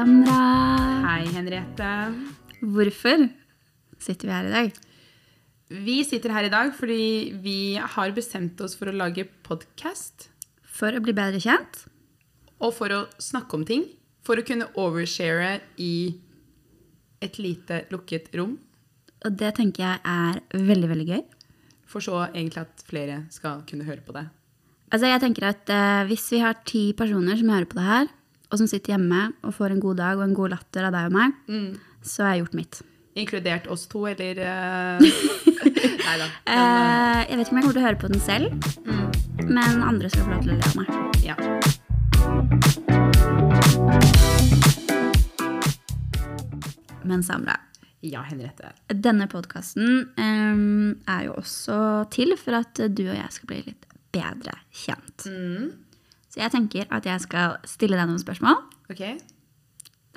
Samra. Hei, Henriette. Hvorfor sitter vi her i dag? Vi sitter her i dag fordi vi har bestemt oss for å lage podkast. For å bli bedre kjent. Og for å snakke om ting. For å kunne overshare i et lite lukket rom. Og det tenker jeg er veldig, veldig gøy. For så egentlig at flere skal kunne høre på det. Altså jeg tenker at eh, Hvis vi har ti personer som hører på det her, og som sitter hjemme og får en god dag og en god latter av deg og meg, så har jeg gjort mitt. Inkludert oss to, eller uh... Nei da. Uh, jeg vet ikke om jeg kommer til å høre på den selv, men andre skal få lov til å le av meg. Ja. Men Samra, ja, Henriette. denne podkasten er jo også til for at du og jeg skal bli litt bedre kjent. Så jeg tenker at jeg skal stille deg noen spørsmål Ok?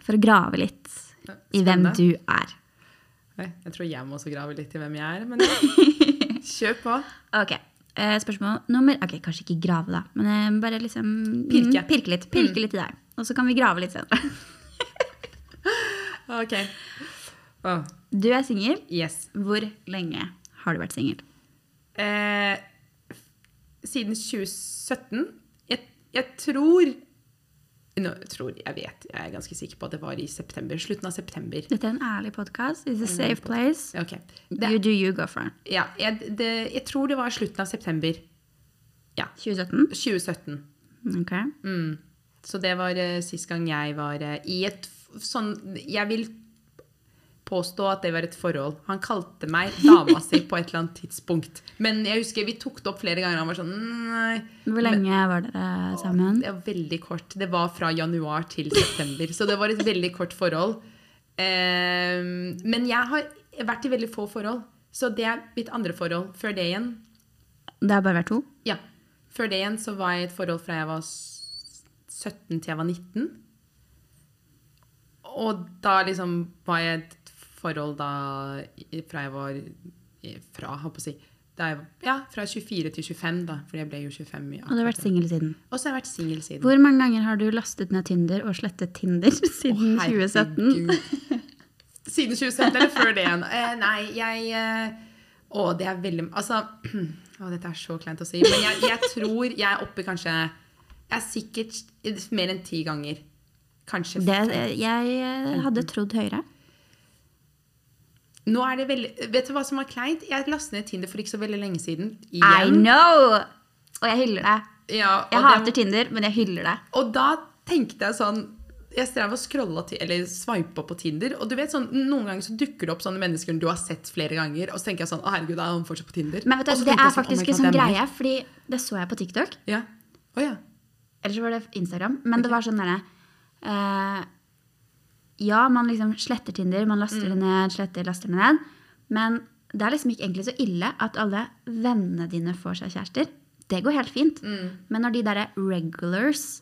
for å grave litt i hvem du er. Jeg tror jeg må også grave litt i hvem jeg er, men ja. kjør på. Ok, eh, Spørsmål nummer Ok, kanskje ikke grave, da, men eh, bare liksom Pirke. mm, pirke litt. Pirke litt i deg. Og så kan vi grave litt senere. Ok. Oh. Du er singel. yes. Hvor lenge har du vært singel? Eh, siden 2017. Jeg, tror No, jeg tror, jeg vet, jeg er ganske sikker på at det var i september. Slutten av september. Dette er en ærlig podkast. It's a safe place. Ok. You do you, go for it. ja, jeg, det, jeg tror det var slutten av september. Ja. 2017. 2017. Ok. Mm. Så det var uh, sist gang jeg var uh, i et sånn Jeg vil påstå at det var et forhold. Han kalte meg dama si på et eller annet tidspunkt. Men jeg husker vi tok det opp flere ganger. Han var sånn Nei. Hvor lenge var dere sammen? Det var veldig kort. Det var fra januar til september. Så det var et veldig kort forhold. Ehm, men jeg har vært i veldig få forhold. Så det er mitt andre forhold. Før det igjen Det har bare vært to? Ja. Før det igjen så var jeg i et forhold fra jeg var 17 til jeg var 19. Og da liksom var jeg et forhold da fra jeg var Fra, holdt på å si jeg, Ja, fra 24 til 25, da. For jeg ble jo 25. Ja. Og du har vært singel siden. Og så har jeg vært singel siden. Hvor mange ganger har du lastet ned Tinder og slettet Tinder siden oh, 2017? Siden 2017, eller før det igjen? Eh, nei, jeg eh, Å, det er veldig Altså Å, dette er så kleint å si. Men jeg, jeg tror jeg er oppe kanskje Jeg er sikkert mer enn ti ganger. Kanskje Det, jeg hadde trodd høyere. Nå er det veldig Vet du hva som var kleint? Jeg lastet ned Tinder for ikke så veldig lenge siden. I know! Og jeg hyller deg. Ja, Jeg det- hater Tinder, men jeg hyller deg. Og da tenkte jeg sånn Jeg strev og scrolla eller sveipa på Tinder. Og du vet sånn, noen ganger så dukker det opp sånne mennesker du har sett flere ganger. Og så tenker jeg sånn Å, herregud, er han fortsatt på Tinder? Men vet du, det er sånn, faktisk en sånn det greie, fordi det så jeg på TikTok. Ja. Oh, ja. Eller så var det Instagram. Men det var sånn derre eh, Ja, man liksom sletter Tinder, man laster det ned, sletter, laster det ned. Men det er liksom ikke egentlig så ille at alle vennene dine får seg kjærester. Det går helt fint. Men når de derre regulars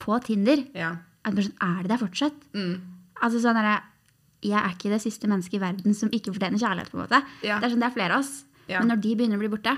på Tinder ja. sånn, Er de der fortsatt? Altså sånn derre Jeg er ikke det siste mennesket i verden som ikke fortjener kjærlighet. på en måte. Ja. Det er sånn, det er flere av oss. Ja. Men når de begynner å bli borte,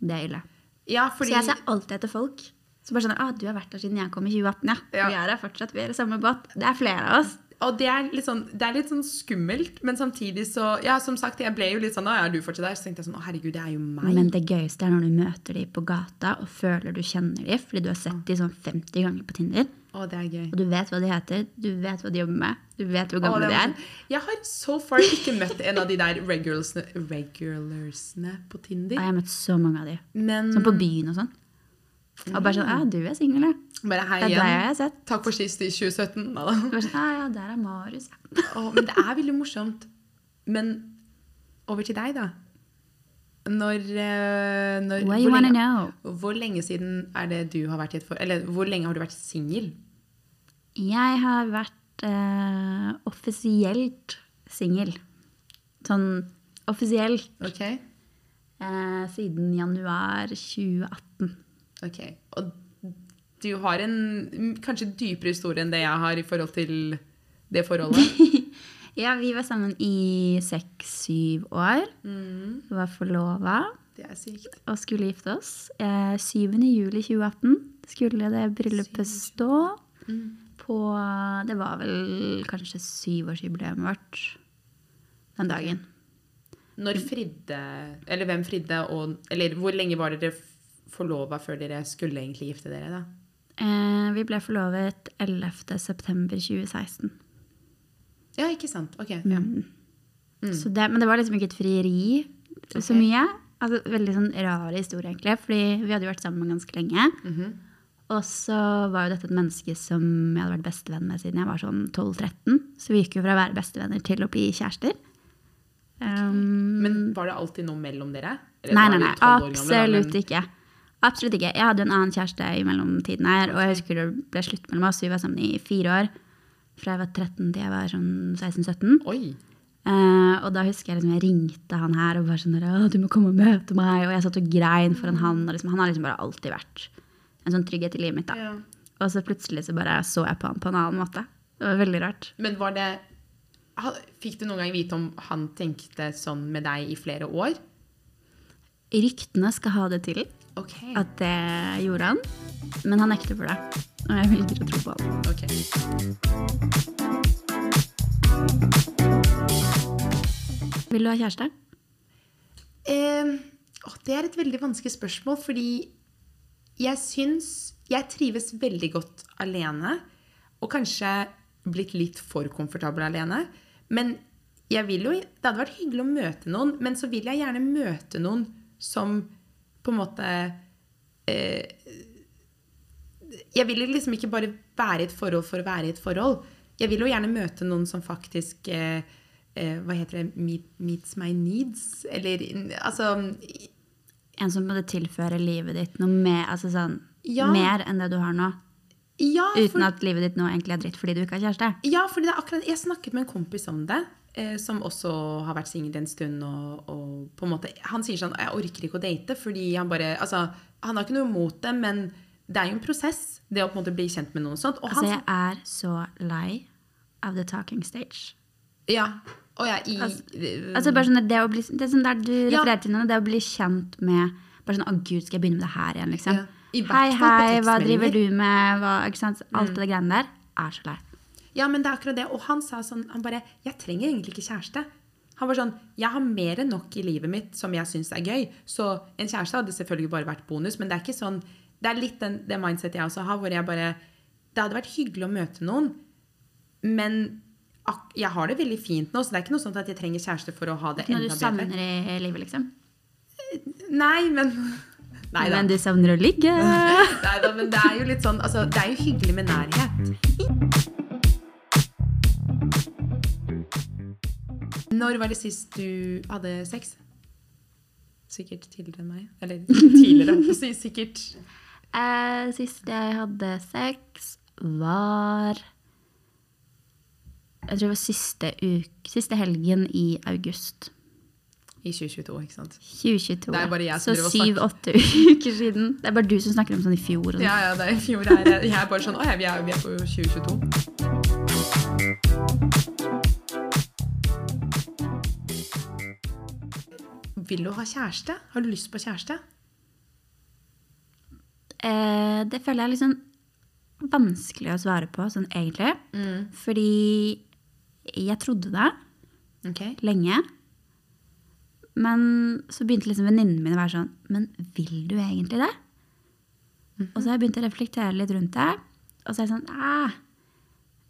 det er ille. ja, fordi Så jeg ser alltid etter folk. Så bare sånn, ah, Du har vært der siden jeg kom i 2018, ja. Ja. Vi er her fortsatt, vi er i samme båt. Det er flere av oss. Og det er, sånn, det er litt sånn skummelt, men samtidig så Ja, som sagt, jeg ble jo litt sånn Å, er du fortsatt der? Så tenkte jeg sånn Å, herregud, det er jo meg. Men det gøyeste er når du møter dem på gata og føler du kjenner dem fordi du har sett dem sånn 50 ganger på Tinder. Å, det er gøy. Og du vet hva de heter, du vet hva de jobber med, du vet hvor gamle de er. Jeg har so far ikke møtt en av de der regularsne, regularsne på Tinder. Ja, jeg har møtt så mange av de. Men Sånn på byen og sånn. Og bare sånn, ja, du er singel, ja. bare hei Det er deg jeg har sett. Takk for sist i 2017. Bare sånn, ja, ja, der er Marius. ja. Men det er veldig morsomt. Men over til deg, da. Når, eh, når hvor, lenge, hvor lenge siden er det du har vært i et forhold Eller hvor lenge har du vært singel? Jeg har vært eh, offisielt singel. Sånn offisielt Ok? eh, siden januar 2018. Ok. Og du har en kanskje dypere historie enn det jeg har i forhold til det forholdet? Ja, vi var sammen i seks-syv år. Mm, var forlova det er sykt. og skulle gifte oss. Eh, 7. juli 2018 skulle det bryllupet stå Mm. på på Det var vel kanskje syvårsjubileet vårt den dagen. Når fridde Eller hvem fridde, og Eller hvor lenge var dere forlova før dere skulle egentlig gifte dere, da? Eh, vi ble forlovet 11. september 2016. Ja, ikke sant. Ok. Ja. Så det, men det var liksom ikke et frieri så mye. Altså, veldig sånn rar historie, egentlig. Fordi vi hadde jo vært sammen ganske lenge. Mhm. Og så var jo dette et menneske som jeg hadde vært bestevenn med siden jeg var sånn 12-13. Så vi gikk jo fra å være bestevenner til å bli kjærester. Um, Men var det alltid noe mellom dere? Eller nei, nei, nei. Absolutt gamle, men- ikke. Absolutt ikke. Jeg hadde en annen kjæreste i mellomtiden her, og jeg husker det ble slutt mellom oss. Vi var sammen i fire år. Fra jeg var 13 til jeg var sånn 16-17. Oi. Uh, og da husker jeg liksom jeg ringte han her og bare sånn der, du må komme og møte meg. Og jeg satt og grein foran han. Og liksom, han har liksom bare alltid vært en sånn trygghet i livet mitt. da. Ja. Og så plutselig så bare så jeg på han på en annen måte. Det var veldig rart. Men var det Fikk du noen gang vite om han tenkte sånn med deg i flere år? Ryktene skal ha det til Ok. at det gjorde han, men han nekter for det. Og jeg velger å tro på han. Okay. Vil du ha kjæreste? Eh, å, det er et veldig vanskelig spørsmål, fordi jeg syns Jeg trives veldig godt alene. Og kanskje blitt litt for komfortabel alene. Men jeg vil jo, det hadde vært hyggelig å møte noen, men så vil jeg gjerne møte noen som på en måte eh, Jeg vil liksom ikke bare være i et forhold for å være i et forhold. Jeg vil jo gjerne møte noen som faktisk eh, eh, Hva heter det? Meet, meets my needs? Eller altså En som både tilfører livet ditt noe mer, altså sånn, Ja. mer enn det du har nå. Ja, Uten for, at livet ditt nå egentlig er dritt fordi du ikke har kjæreste. ja fordi det er akkurat Jeg snakket med en kompis om det. Eh, som også har vært singel en stund. Og, og på en måte, Han sier sånn Jeg orker ikke å date fordi han bare altså, Han har ikke noe imot det, men det er jo en prosess, det å på en måte bli kjent med noen sånt. Og Altså, han, jeg er så lei av the talking stage. ja, og jeg, i, Altså bare sånn at det å bli, det er sånn der du Ja. refererer til noe, det å bli kjent med bare sånn, å gud, skal jeg begynne med det her igjen, liksom. Ja. Hei, hei, hva driver du med? Hva, sant? Mm. Alt det greiene der er så lei. Ja, men det er akkurat det. Og han sa sånn Han bare Jeg trenger egentlig ikke kjæreste. Han var sånn Jeg har mer enn nok i livet mitt som jeg syns er gøy. Så en kjæreste hadde selvfølgelig bare vært bonus, men det er ikke sånn Det er litt den, det mindsetet jeg også har, hvor jeg bare Det hadde vært hyggelig å møte noen, men jeg har det veldig fint nå, så det er ikke noe sånt at jeg trenger kjæreste for å ha det Når enda du savner i livet, liksom. Nei, men Neida. Men du savner å ligge. Nei da, men det er jo litt sånn Altså, det er jo hyggelig med nærhet. Når var det sist du hadde sex? Sikkert tidligere enn meg. Eller tidligere, å si. Sikkert. Eh, sist jeg hadde sex, var Jeg tror det var siste, uke, siste helgen i august I 2022, ikke sant? 2022. Det er bare jeg som Så syv-åtte uker siden. Det er bare du som snakker om sånn i fjor. og sånn. Ja, ja, det er i fjor. Jeg er bare sånn Å ja, vi er, vi er på 2022. Vil du ha kjæreste? Har du lyst på kjæreste? Eh, det føler jeg er litt sånn vanskelig å svare på, sånn egentlig. Fordi jeg trodde det okay. lenge. Men så begynte liksom venninnene mine å være sånn Men vil du egentlig det? Og så har jeg begynt å reflektere litt rundt det. Og så er jeg sånn ah,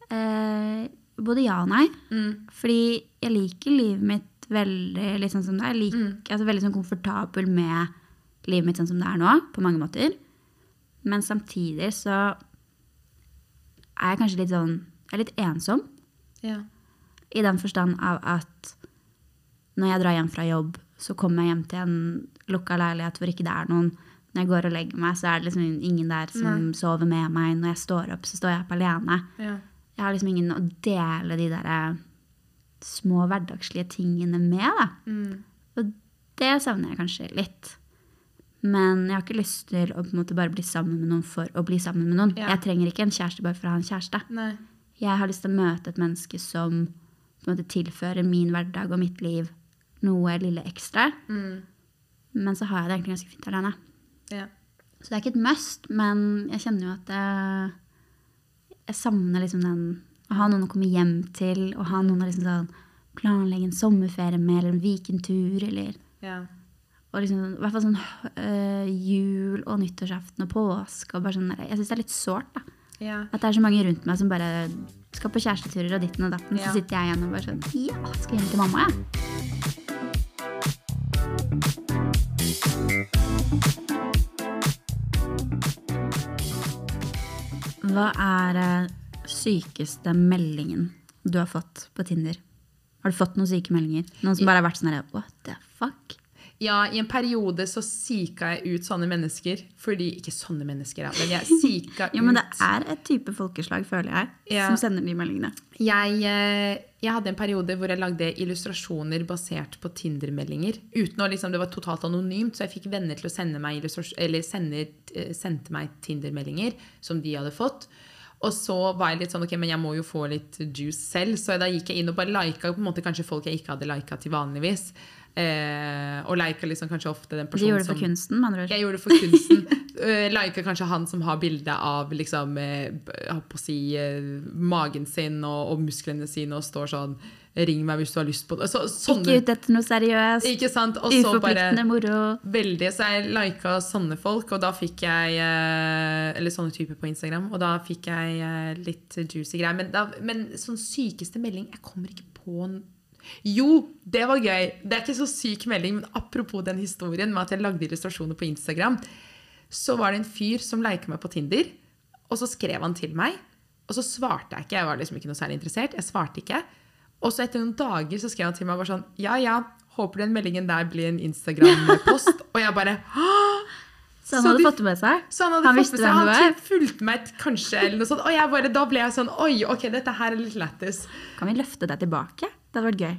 eh, Både ja og nei. Fordi jeg liker livet mitt veldig litt sånn som det er. lik, mm. altså, veldig sånn komfortabel med livet mitt sånn som det er nå, på mange måter. Men samtidig så er jeg kanskje litt sånn Jeg er litt ensom. Ja. I den forstand av at når jeg drar hjem fra jobb, så kommer jeg hjem til en lukka leilighet hvor ikke det er noen. Når jeg går og legger meg, så er det liksom ingen der som sover med meg. Når jeg står opp, så står jeg opp alene. ja. Jeg har liksom ingen å dele de der eh, små hverdagslige tingene med. Mm. Og det savner jeg kanskje litt. Men jeg har ikke lyst til å bare bli sammen med noen for å bli sammen med noen. Ja. Jeg trenger ikke en kjæreste bare for å ha en kjæreste. Nei. Jeg har lyst til å møte et menneske som måte tilfører min hverdag og mitt liv noe lille ekstra. Mm. Men så har jeg det egentlig ganske fint alene. Ja. Så det er ikke et must, men jeg kjenner jo at jeg, jeg savner liksom den Å ha noen å komme hjem til, og ha noen å liksom sånn planlegge en sommerferie med, eller en weekendtur, eller Ja. og liksom, I hvert fall sånn øh, jul og nyttårsaften og påske. Og bare sånn, jeg syns det er litt sårt. da. ja. At det er så mange rundt meg som bare skal på kjæresteturer og ditten og datten. Ja. Så sitter jeg igjen og bare sånn Ja, skal hjem til mamma, jeg. Hva er eh, sykeste meldingen du har fått på Tinder? Har du fått noen syke meldinger? Noen som bare har vært sånn her What the fuck? Ja, i en periode så sika jeg ut sånne mennesker. Fordi Ikke sånne mennesker, da, men jeg sika ut Jo, men det er et type folkeslag, føler jeg, Ja. som sender de meldingene. jeg, eh, jeg hadde en periode hvor jeg lagde illustrasjoner basert på Tinder-meldinger. Uten å liksom, Det var totalt anonymt, så jeg fikk venner til å sende meg eller sende, eh, sendte meg Tinder-meldinger som de hadde fått. Og så var jeg litt sånn, ok, men jeg må jo få litt juice selv. Så da gikk jeg inn og bare lika på en måte kanskje folk jeg ikke hadde lika til vanligvis. Eh, og liker liksom kanskje ofte den personen De gjorde det som for kunsten, med andre ord. jeg gjorde det for kunsten. Uh, Lika kanskje han som har bilde av liksom, eh, si, eh, magen sin og, og musklene sine og står sånn 'Ring meg hvis du har lyst på det'. Så, sånne, Ikke ute etter noe seriøst. ikke sant? Og Uforpliktende moro. Veldig, så jeg lika sånne folk, og da fikk jeg eh, Eller sånne typer på Instagram, og da fikk jeg eh, litt juicy greier. Men, da, men sånn sykeste melding Jeg kommer ikke på en Jo, det var gøy! Det er ikke så syk melding, men apropos den historien med at jeg lagde illustrasjoner på Instagram, så var det en fyr som leika meg på Tinder, og så skrev han til meg, og så svarte jeg ikke. Jeg var liksom ikke noe særlig interessert. Jeg svarte ikke. Og så etter noen dager så skrev han til meg bare sånn Ja, ja, håper den meldingen der blir en Instagram-post. og jeg bare! Så han Så hadde du- fått det med seg? Så han hadde Han fått med seg Han fulgte meg kanskje, eller noe sånt. Og jeg bare, da ble jeg sånn Oi, ok, dette her er litt lættis. Kan vi løfte deg tilbake? Det hadde vært gøy.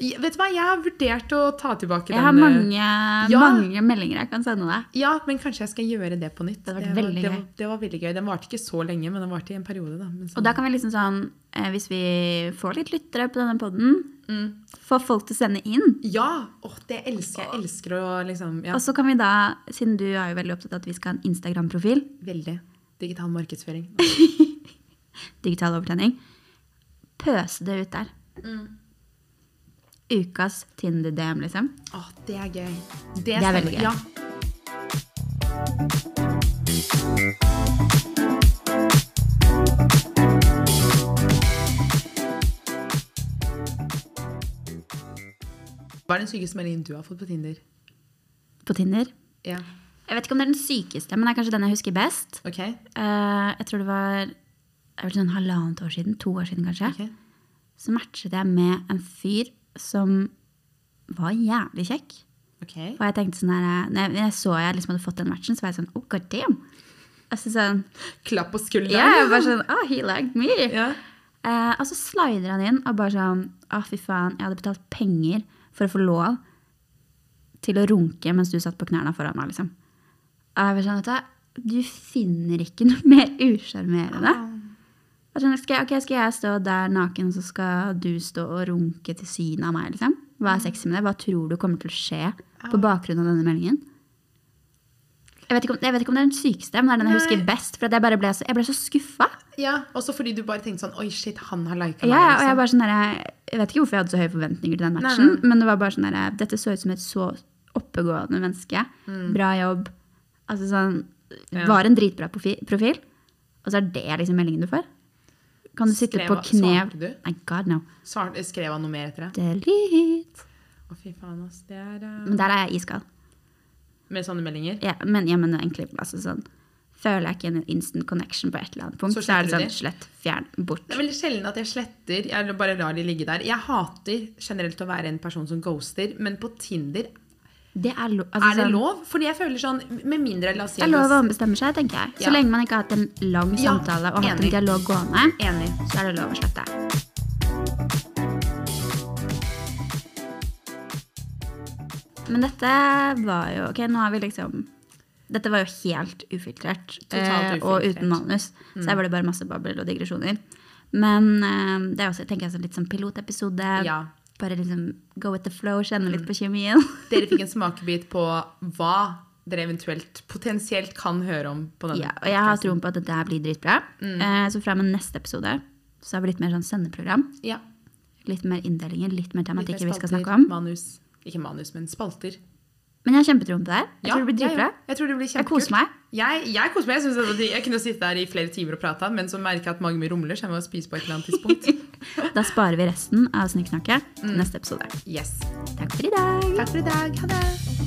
Jeg- Vet du hva, jeg har vurdert å ta tilbake Jeg har Jeg har mange, Ja. mange meldinger jeg kan sende deg. Ja, men kanskje jeg skal gjøre det på nytt. Det vært var, det, var, det var veldig gøy. Den varte ikke så lenge, men den varte i en periode. da. Men sånn- Og da kan vi liksom sånn, eh, hvis vi får litt lyttere på denne podden, Mm. få folk til å sende inn. Ja! Åh, det elsker jeg. elsker å liksom ja, Og så kan vi da, siden du er jo veldig opptatt av at vi skal ha en Instagram-profil, Veldig. Digital markedsføring. digital overtenning, pøse det ut der. Mm. Ukas Tinder-DM, liksom. Åh, det er gøy. Det er veldig gøy. Ja. Hva er den sykeste meldingen du har fått på Tinder? På Tinder. Ja, Jeg vet ikke om det er den sykeste, men det er kanskje den jeg husker best. ok. Uh, jeg tror det var det var sånn halvannet år siden, to år siden kanskje. Ok. Så matchet jeg med en fyr som var jævlig kjekk. Okay. Og jeg tenkte sånn her, når jeg, når jeg så jeg liksom hadde fått den matchen, så var jeg sånn oh, god damn. Altså sånn, Klapp på skulderen. ja, yeah, bare sånn, oh, he liked me. Yeah. Eh, og så slider han inn og bare sånn Å, fy faen, jeg hadde betalt penger for å få lov til å runke mens du satt på knærne foran meg, liksom. Og jeg var sånn, vet du, du finner ikke noe mer usjarmerende. Og Sånn, skal, jeg- okay, skal jeg stå der naken, så skal du stå og runke til synet av meg, liksom? Hva er sexy med det? Hva tror du kommer til å skje på bakgrunn av denne meldingen? Jeg vet, ikke om, jeg vet ikke om det er den sykeste, men det er den jeg husker best. For jeg, bare ble så, jeg ble så skuffa. ja, også fordi du bare tenkte sånn Oi, shit, han har lika meg. ja, og jeg, liksom. bare sånn der, jeg vet ikke hvorfor jeg hadde så høye forventninger til den matchen, nei. men det var bare sånn der, dette så ut som et så oppegående menneske. Bra jobb. Altså sånn, Mm. Var en dritbra profil. Og så er det liksom meldingen du får. Kan du sitte Skrev på kne svarte du? Nei, god no. Svart, skrev han noe mer etter det? Delete. Å, fy faen, ass. Det er uh... Men der er jeg iskald. Med sånne meldinger? Ja, men, ja, men egentlig altså sånn Føler jeg ikke en instant connection på et eller annet punkt, Så så, er det sånn slett, fjern, bort. Det er veldig sjelden at jeg sletter. Jeg bare lar de ligge der. Jeg hater generelt å være en person som ghoster, men på Tinder Det er, lo altså, er det sånn, lov? Fordi jeg føler sånn Med mindre la oss si Det er lov å ombestemme seg, tenker jeg. Så Ja. lenge man ikke har hatt en lang samtale og hatt enig. en dialog gående, Enig. så er det lov å slette. Men dette var jo Ok, nå har vi liksom Dette var jo helt ufiltrert, Totalt ufiltrert. og uten manus. Så her var det bare masse babbel og digresjoner. Men eh, det er også tenker jeg, litt sånn pilotepisode. Ja. Bare liksom go with the flow, kjenne litt på kjemien. Dere fikk en smakebit på hva dere eventuelt potensielt kan høre om på denne Ja, og jeg har troen på at dette blir dritbra. Eh, så fra og med neste episode så har vi litt mer sånn sendeprogram. Ja, Litt mer inndelinger, litt mer tematikk vi skal snakke om. Manus. Ikke manus, men spalter. Men jeg har kjempetroen på det her. Jeg Ja, tror det blir jeg dritbra. Jeg tror Jeg koser meg. Jeg, jeg koser meg. Jeg, jeg kunne sitte der i flere timer og prate, men så merker jeg at magen min rumler, så jeg må spise på et eller annet tidspunkt. Da sparer vi resten av Snikksnakket til neste episode. Yes. Takk for i dag. Takk for i dag. Ha det.